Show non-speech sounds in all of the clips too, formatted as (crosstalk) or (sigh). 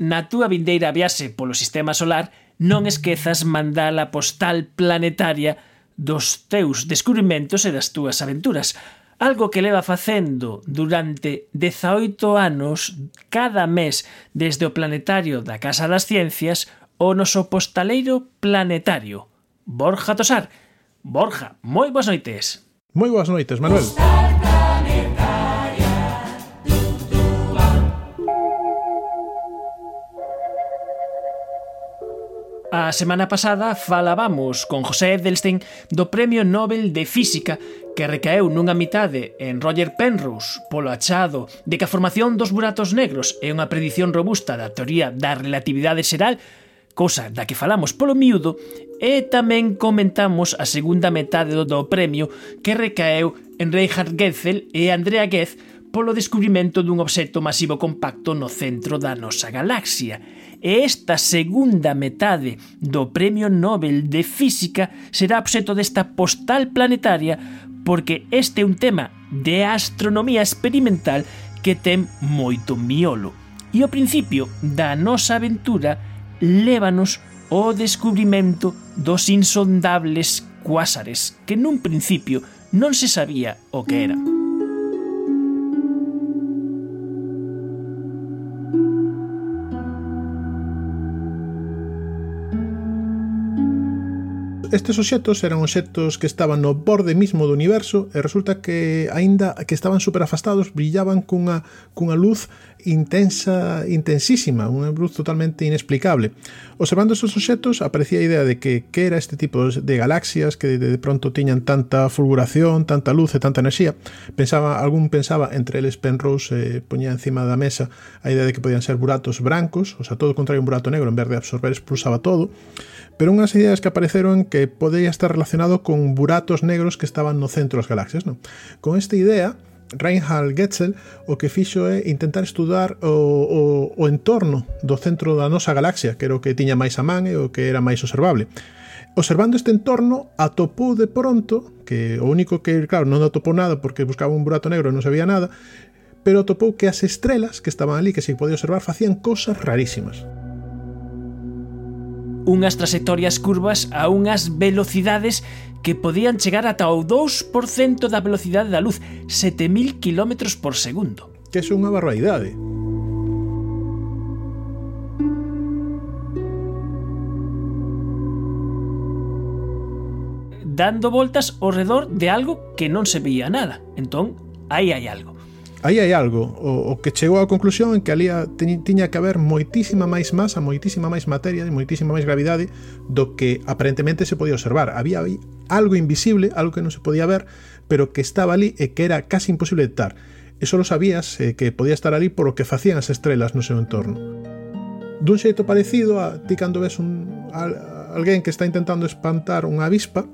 na túa vindeira viaxe polo sistema solar non esquezas mandar a postal planetaria dos teus descubrimentos e das túas aventuras, algo que leva facendo durante 18 anos cada mes desde o planetario da Casa das Ciencias o noso postaleiro planetario, Borja Tosar. Borja, moi boas noites. Moi boas noites, Manuel. Postal. A semana pasada falábamos con José Edelstein do Premio Nobel de Física que recaeu nunha mitade en Roger Penrose polo achado de que a formación dos buratos negros é unha predición robusta da teoría da relatividade xeral, cousa da que falamos polo miúdo, e tamén comentamos a segunda metade do premio que recaeu en Reinhard Getzel e Andrea Ghez polo descubrimento dun obxecto masivo compacto no centro da nosa galaxia e esta segunda metade do Premio Nobel de Física será obxeto desta postal planetaria porque este é un tema de astronomía experimental que ten moito miolo. E o principio da nosa aventura lévanos o descubrimento dos insondables cuásares, que nun principio non se sabía o que eran. estes obxectos eran obxectos que estaban no borde mismo do universo e resulta que aínda que estaban super afastados brillaban cunha, cunha luz intensa, intensísima, unha luz totalmente inexplicable. Observando estes obxectos aparecía a idea de que que era este tipo de galaxias que de, de pronto tiñan tanta fulguración, tanta luz e tanta enerxía. Pensaba, algún pensaba entre eles Penrose eh, poñía encima da mesa a idea de que podían ser buratos brancos, o sea, todo o contrario un burato negro en vez de absorber expulsaba todo. Pero unhas ideas que apareceron que que podría estar relacionado con buratos negros que estaban no centro das galaxias. Non? Con esta idea, Reinhard Getzel o que fixo é intentar estudar o, o, o entorno do centro da nosa galaxia, que era o que tiña máis a man e o que era máis observable. Observando este entorno, atopou de pronto, que o único que, claro, non atopou nada porque buscaba un burato negro e non sabía nada, pero atopou que as estrelas que estaban ali, que se podía observar, facían cosas rarísimas unhas trayectorias curvas a unhas velocidades que podían chegar ata o 2% da velocidade da luz, 7000 km por segundo. Que é unha barbaridade. dando voltas ao redor de algo que non se veía nada. Entón, aí hai algo aí hai algo, o, o que chegou á conclusión en que ali tiña, tiña que haber moitísima máis masa, moitísima máis materia e moitísima máis gravidade do que aparentemente se podía observar. Había aí algo invisible, algo que non se podía ver, pero que estaba ali e que era casi imposible detectar. E só sabías eh, que podía estar ali por o que facían as estrelas no seu entorno. Dun xeito parecido a ti cando ves un, a, alguén que está intentando espantar unha avispa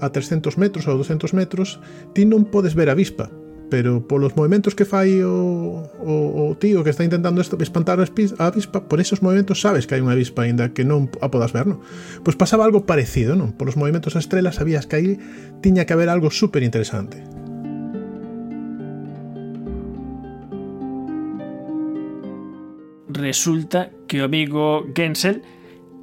a 300 metros ou 200 metros, ti non podes ver a avispa, pero polos movimentos que fai o, o, o tío que está intentando espantar a avispa, por esos movimentos sabes que hai unha avispa aínda que non a podas ver, non? Pois pasaba algo parecido, non? Polos movimentos a estrela sabías que aí tiña que haber algo super interesante. Resulta que o amigo Gensel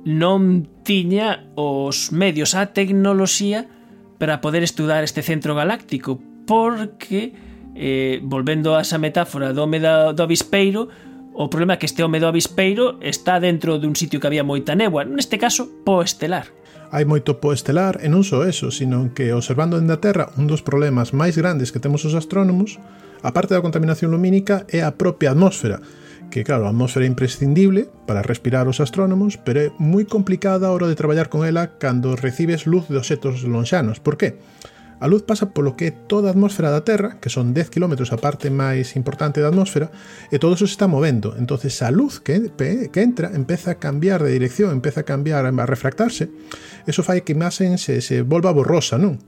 non tiña os medios a tecnoloxía para poder estudar este centro galáctico porque eh, volvendo a esa metáfora do home da, do avispeiro o problema é que este home do avispeiro está dentro dun sitio que había moita néboa neste caso, po estelar hai moito po estelar e non só eso, sino que observando dende a Terra un dos problemas máis grandes que temos os astrónomos, a parte da contaminación lumínica é a propia atmósfera, que claro, a atmósfera é imprescindible para respirar os astrónomos, pero é moi complicada a hora de traballar con ela cando recibes luz de obxetos lonxanos. Por que? Por que? A luz pasa polo que é toda a atmósfera da Terra, que son 10 km a parte máis importante da atmósfera, e todo eso se está movendo. entonces a luz que, que entra empeza a cambiar de dirección, empeza a cambiar, a refractarse. Eso fai que a imaxen se, se volva borrosa, non?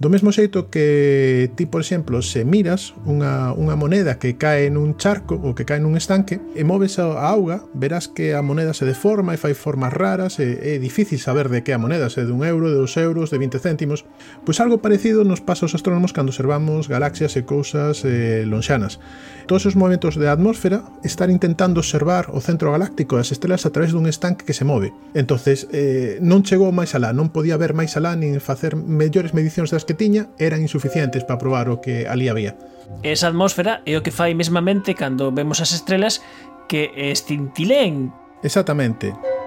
Do mesmo xeito que ti, por exemplo, se miras unha, unha moneda que cae nun charco ou que cae nun estanque e moves a auga, verás que a moneda se deforma e fai formas raras e é difícil saber de que a moneda, se de un euro, de dos euros, de 20 céntimos. Pois algo parecido parecido nos pasa aos astrónomos cando observamos galaxias e cousas eh, lonxanas. Todos os movimentos da atmósfera están intentando observar o centro galáctico das estrelas a través dun estanque que se move. entonces eh, non chegou máis alá, non podía ver máis alá nin facer mellores medicións das que tiña, eran insuficientes para probar o que ali había. Esa atmósfera é o que fai mesmamente cando vemos as estrelas que estintilén. Exactamente. Exactamente.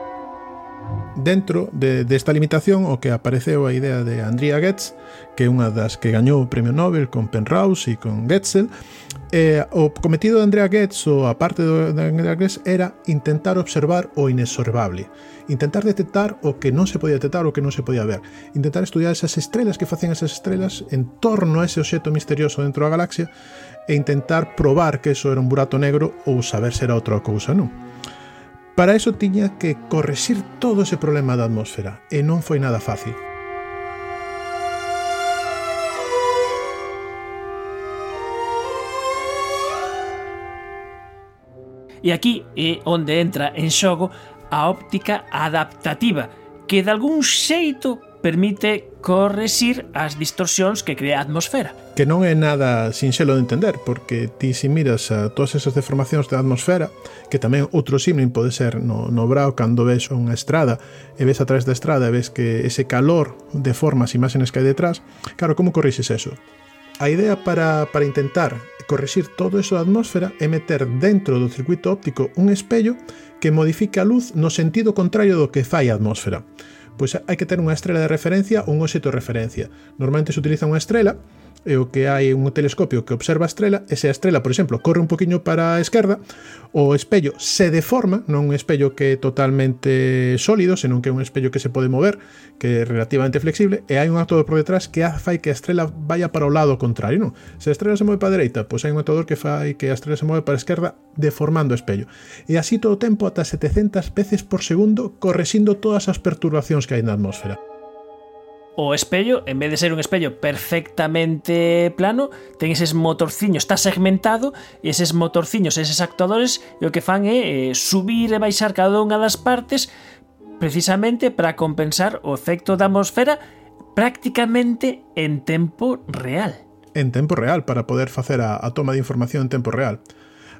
Dentro de, desta limitación o que apareceu a idea de Andrea Goetz, que é unha das que gañou o Premio Nobel con Penrose e con Goetzel, eh, o cometido de Andrea Goetz ou a parte de Andrea Goetz era intentar observar o inexorbable, intentar detectar o que non se podía detectar o que non se podía ver, intentar estudiar esas estrelas que facían esas estrelas en torno a ese obxeto misterioso dentro da galaxia e intentar probar que eso era un burato negro ou saber se era outra cousa, non? Para eso tiña que correxir todo ese problema da atmósfera, e non foi nada fácil. E aquí é onde entra en xogo a óptica adaptativa, que de algún xeito permite corresir as distorsións que crea a atmosfera. Que non é nada sinxelo de entender, porque ti si miras a todas esas deformacións da atmosfera, que tamén outro símil pode ser no, no brao cando ves unha estrada e ves a través da estrada e ves que ese calor deforma as imágenes que hai detrás, claro, como corrixes eso? A idea para, para intentar corrixir todo eso da atmósfera é meter dentro do circuito óptico un espello que modifica a luz no sentido contrario do que fai a atmósfera. pues hay que tener una estrella de referencia o un objeto de referencia. Normalmente se utiliza una estrella e o que hai un telescopio que observa a estrela, e se a estrela, por exemplo, corre un poquinho para a esquerda, o espello se deforma, non un espello que é totalmente sólido, senón que é un espello que se pode mover, que é relativamente flexible, e hai un actuador por detrás que fai que a estrela vaya para o lado contrario, non? Se a estrela se move para a dereita, pois hai un actuador que fai que a estrela se move para a esquerda deformando o espello. E así todo o tempo ata 700 veces por segundo, correxindo todas as perturbacións que hai na atmósfera o espello, en vez de ser un espello perfectamente plano, ten eses motorciños, está segmentado, e eses motorciños, eses actuadores, e o que fan é eh, subir e baixar cada unha das partes precisamente para compensar o efecto da atmosfera prácticamente en tempo real. En tempo real, para poder facer a, a toma de información en tempo real.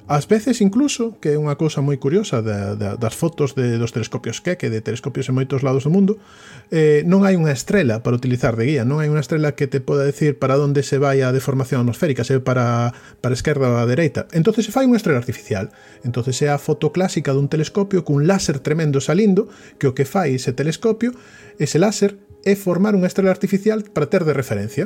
Ás veces incluso, que é unha cousa moi curiosa da, da, das fotos de, dos telescopios que que de telescopios en moitos lados do mundo, eh, non hai unha estrela para utilizar de guía, non hai unha estrela que te poda decir para onde se vai a deformación atmosférica, se para para a esquerda ou a dereita. Entonces se fai unha estrela artificial. Entonces é a foto clásica dun telescopio cun láser tremendo salindo, que o que fai ese telescopio, ese láser, é formar unha estrela artificial para ter de referencia.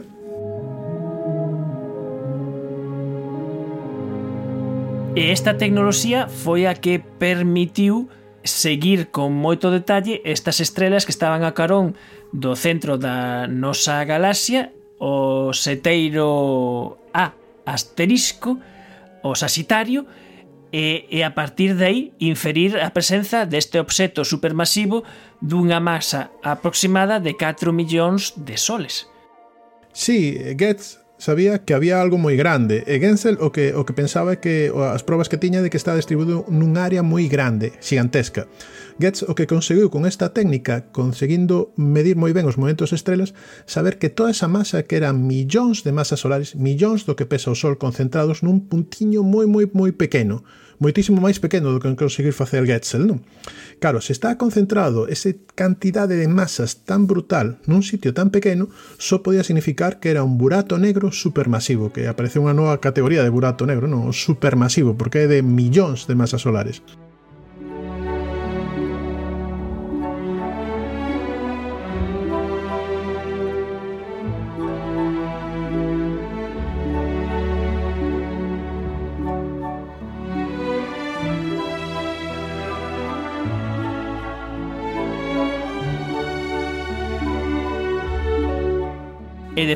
E esta tecnoloxía foi a que permitiu seguir con moito detalle estas estrelas que estaban a carón do centro da nosa galaxia, o seteiro A asterisco, o Sagitario, e, e a partir de aí inferir a presenza deste obxeto supermasivo dunha masa aproximada de 4 millóns de soles. Sí, Getz sabía que había algo moi grande e Gensel o que, o que pensaba é que as probas que tiña de que está distribuído nun área moi grande, xigantesca. Getz o que conseguiu con esta técnica, conseguindo medir moi ben os movimentos estrelas, saber que toda esa masa que eran millóns de masas solares, millóns do que pesa o Sol concentrados nun puntiño moi moi moi pequeno, moitísimo máis pequeno do que conseguir facer Getzel, non? Claro, se está concentrado ese cantidade de masas tan brutal nun sitio tan pequeno, só podía significar que era un burato negro supermasivo, que aparece unha nova categoría de burato negro, non? O supermasivo, porque é de millóns de masas solares.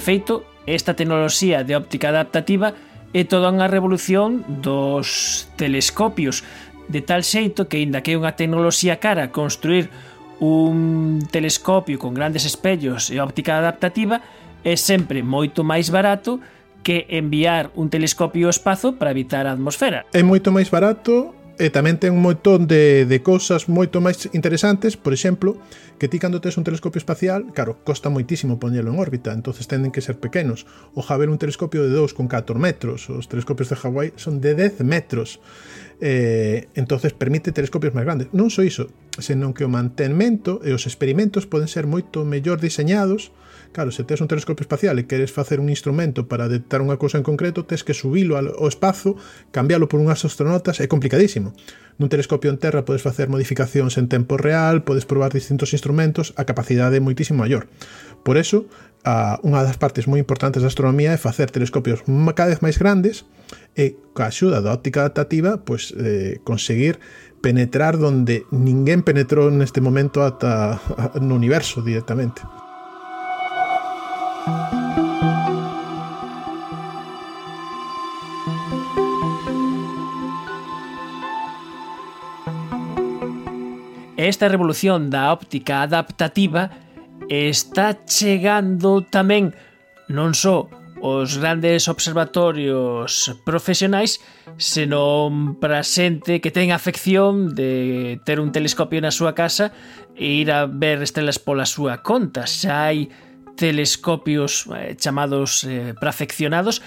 feito, esta tecnoloxía de óptica adaptativa é toda unha revolución dos telescopios, de tal xeito que, inda que é unha tecnoloxía cara construir un telescopio con grandes espellos e óptica adaptativa, é sempre moito máis barato que enviar un telescopio ao espazo para evitar a atmosfera. É moito máis barato E tamén ten un montón de, de cosas moito máis interesantes, por exemplo, que ti cando tes un telescopio espacial, claro, costa moitísimo poñelo en órbita, entonces tenden que ser pequenos. O Hubble un telescopio de 2,4 metros, os telescopios de Hawái son de 10 metros. Eh, entonces permite telescopios máis grandes. Non só iso, senón que o mantenimento e os experimentos poden ser moito mellor diseñados Claro, se tes un telescopio espacial e queres facer un instrumento para detectar unha cousa en concreto, tes que subilo ao espazo, cambiálo por unhas astronautas, é complicadísimo. Nun telescopio en terra podes facer modificacións en tempo real, podes probar distintos instrumentos, a capacidade é moitísimo maior. Por eso, a unha das partes moi importantes da astronomía é facer telescopios cada vez máis grandes e coa axuda da óptica adaptativa pois, eh, conseguir penetrar donde ninguén penetrou neste momento ata no universo directamente esta revolución da óptica adaptativa está chegando tamén non só os grandes observatorios profesionais, senón para xente que ten afección de ter un telescopio na súa casa e ir a ver estrelas pola súa conta. Xa hai telescopios eh, chamados eh, prafeccionados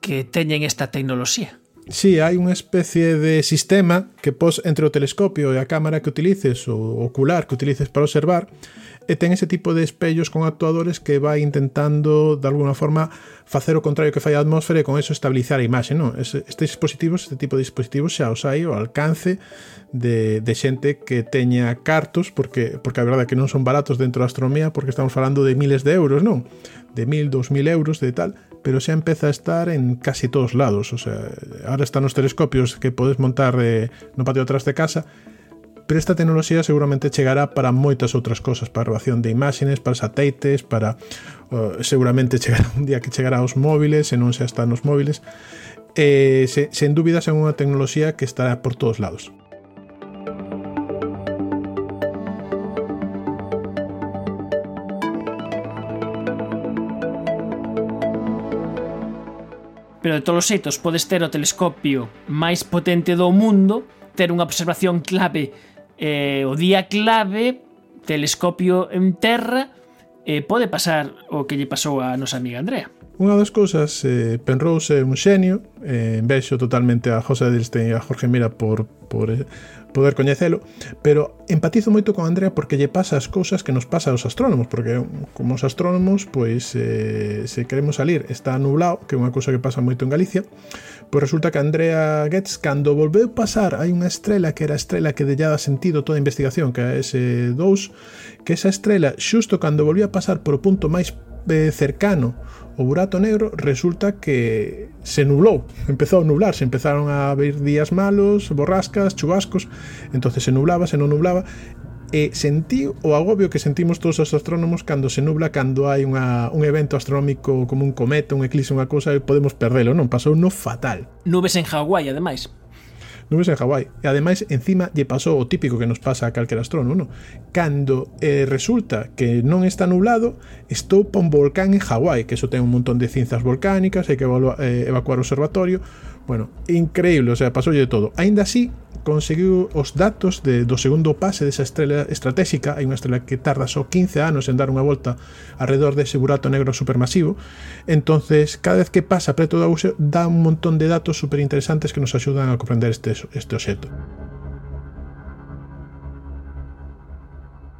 que teñen esta tecnoloxía. Sí, hai unha especie de sistema que pos entre o telescopio e a cámara que utilices, o ocular que utilices para observar, e ten ese tipo de espellos con actuadores que vai intentando de alguna forma facer o contrario que fai a atmósfera e con eso estabilizar a imaxe, non? Estes dispositivos, este tipo de dispositivos xa os hai ao alcance de, de xente que teña cartos porque porque a verdade é que non son baratos dentro da astronomía porque estamos falando de miles de euros, non? De mil, dos mil euros, de tal pero xa empeza a estar en casi todos lados, o sea, ahora están os telescopios que podes montar eh, no patio atrás de casa pero esta tecnoloxía seguramente chegará para moitas outras cosas, para grabación de imágenes, para satélites, para uh, seguramente chegará (laughs) un día que chegará aos móviles, se non se está nos móviles. Eh, se, sen dúbidas é unha tecnoloxía que estará por todos lados. pero de todos os xeitos podes ter o telescopio máis potente do mundo, ter unha observación clave eh, o día clave telescopio en terra e eh, pode pasar o que lle pasou a nosa amiga Andrea. Unha das cousas, eh, Penrose é un xenio, eh, vexo totalmente a José Edelstein e a Jorge Mira por por eh, poder coñecelo, pero empatizo moito con Andrea porque lle pasa as cousas que nos pasa aos astrónomos, porque como os astrónomos, pois eh, se queremos salir está nublado, que é unha cousa que pasa moito en Galicia, pois resulta que Andrea Goetz, cando volveu pasar, hai unha estrela que era a estrela que dellaba sentido toda a investigación, que é ese 2 que esa estrela, xusto cando volvía a pasar por o punto máis eh, cercano o burato negro, resulta que se nublou, empezou a nublarse, empezaron a haber días malos, borrascas, chubascos, entonces se nublaba, se non nublaba, e sentí o agobio que sentimos todos os astrónomos cando se nubla, cando hai unha, un evento astronómico como un cometa, un eclipse, unha cousa, podemos perdelo, non? Pasou no fatal. Nubes en Hawái, ademais nubes en Hawái. E ademais, encima, lle pasou o típico que nos pasa a calquera astrónomo, non? Cando eh, resulta que non está nublado, estou pa un volcán en Hawái, que eso ten un montón de cinzas volcánicas, hai que evaluar, eh, evacuar o observatorio, Bueno, increíble, o sea, pasou de todo. Ainda así, conseguiu os datos de, do segundo pase desa estrela estratégica, hai unha estrela que tarda só 15 anos en dar unha volta alrededor dese burato negro supermasivo. Entonces, cada vez que pasa preto do Auseo, dá un montón de datos super interesantes que nos axudan a comprender este, este objeto.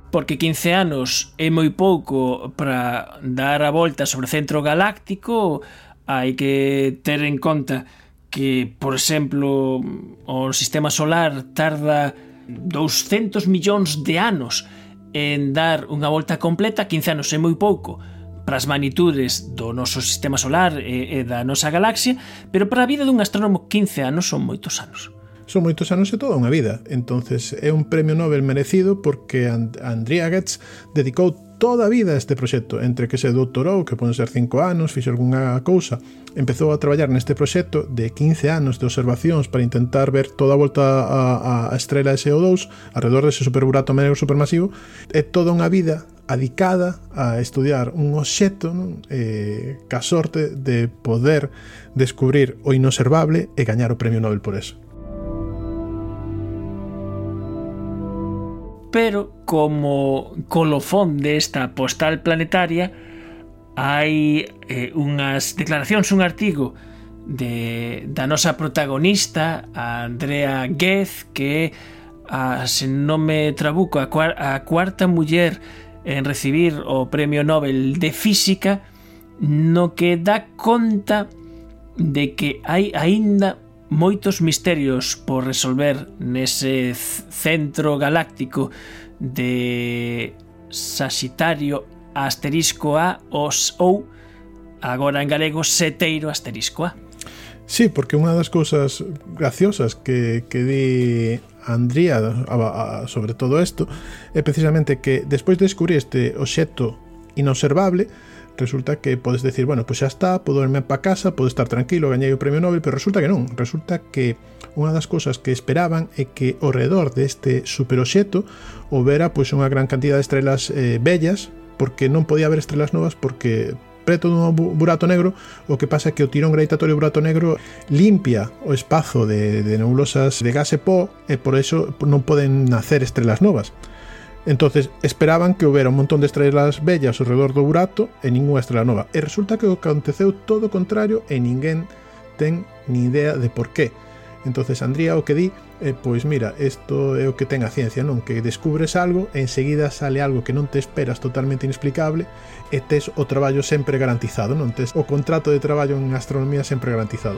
porque 15 anos é moi pouco para dar a volta sobre o centro galáctico, hai que ter en conta que, por exemplo, o sistema solar tarda 200 millóns de anos en dar unha volta completa, 15 anos é moi pouco para as magnitudes do noso sistema solar e, e da nosa galaxia, pero para a vida dun astrónomo 15 anos son moitos anos son moitos anos e toda unha vida. Entonces é un premio Nobel merecido porque And Andrea Goetz dedicou toda a vida este proxecto, entre que se doutorou, que poden ser 5 anos, fixo algunha cousa, empezou a traballar neste proxecto de 15 anos de observacións para intentar ver toda a volta a, a estrela de CO2 alrededor dese superburato medio supermasivo, é toda unha vida adicada a estudiar un obxecto non? Eh, ca sorte de poder descubrir o inobservable e gañar o premio Nobel por eso. Pero como colofón desta postal planetaria hai eh, unhas declaracións, un artigo de, da nosa protagonista, a Andrea Guez, que a, se non me trabuco, a, cuar, a cuarta muller en recibir o Premio Nobel de Física, no que dá conta de que hai aínda moitos misterios por resolver nese centro galáctico de Saxitario asterisco A os ou agora en galego seteiro asterisco A. Sí, porque unha das cousas graciosas que, que di Andría sobre todo isto é precisamente que despois de descubrir este obxecto inobservable, resulta que podes decir, bueno, pois xa está, podo irme para casa, podo estar tranquilo, gañei o premio Nobel, pero resulta que non, resulta que unha das cousas que esperaban é que ao redor deste superoxeto houbera pois unha gran cantidad de estrelas eh, bellas, porque non podía haber estrelas novas porque preto dun burato negro, o que pasa é que o tirón gravitatorio do burato negro limpia o espazo de, de nebulosas de gas e pó e por iso non poden nacer estrelas novas. Entonces esperaban que houbera un montón de estrelas bellas ao redor do burato e ninguna estrela nova. E resulta que aconteceu todo o contrario e ninguén ten ni idea de por qué. Entonces Andría o que di, eh, pois mira, isto é o que ten a ciencia, non? Que descubres algo e enseguida sale algo que non te esperas totalmente inexplicable e tes o traballo sempre garantizado, non? Tes o contrato de traballo en astronomía sempre garantizado.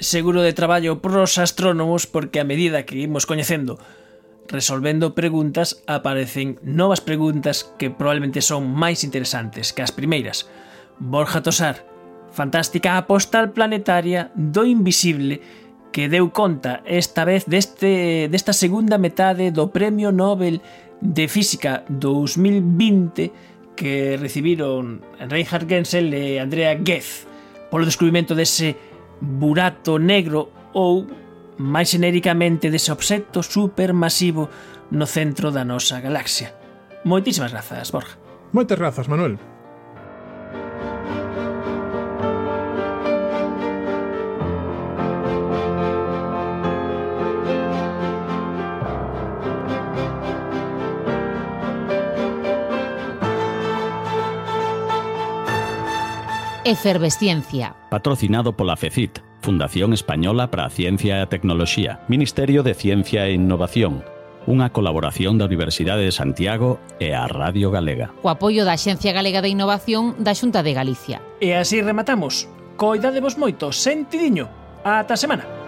seguro de traballo pros astrónomos porque a medida que imos coñecendo resolvendo preguntas aparecen novas preguntas que probablemente son máis interesantes que as primeiras. Borja Tosar, fantástica apostal planetaria do invisible que deu conta esta vez deste, desta segunda metade do Premio Nobel de Física 2020 que recibiron Reinhard Gensel e Andrea Ghez polo descubrimento dese burato negro ou, máis xenéricamente, dese obxecto supermasivo no centro da nosa galaxia. Moitísimas grazas, Borja. Moitas grazas, Manuel. Efervesciencia. Patrocinado pola FECIT, Fundación Española para a Ciencia e a Tecnoloxía, Ministerio de Ciencia e Innovación, unha colaboración da Universidade de Santiago e a Radio Galega. Co apoio da Xencia Galega de Innovación da Xunta de Galicia. E así rematamos. Coidadevos moito, sentidiño. Ata semana.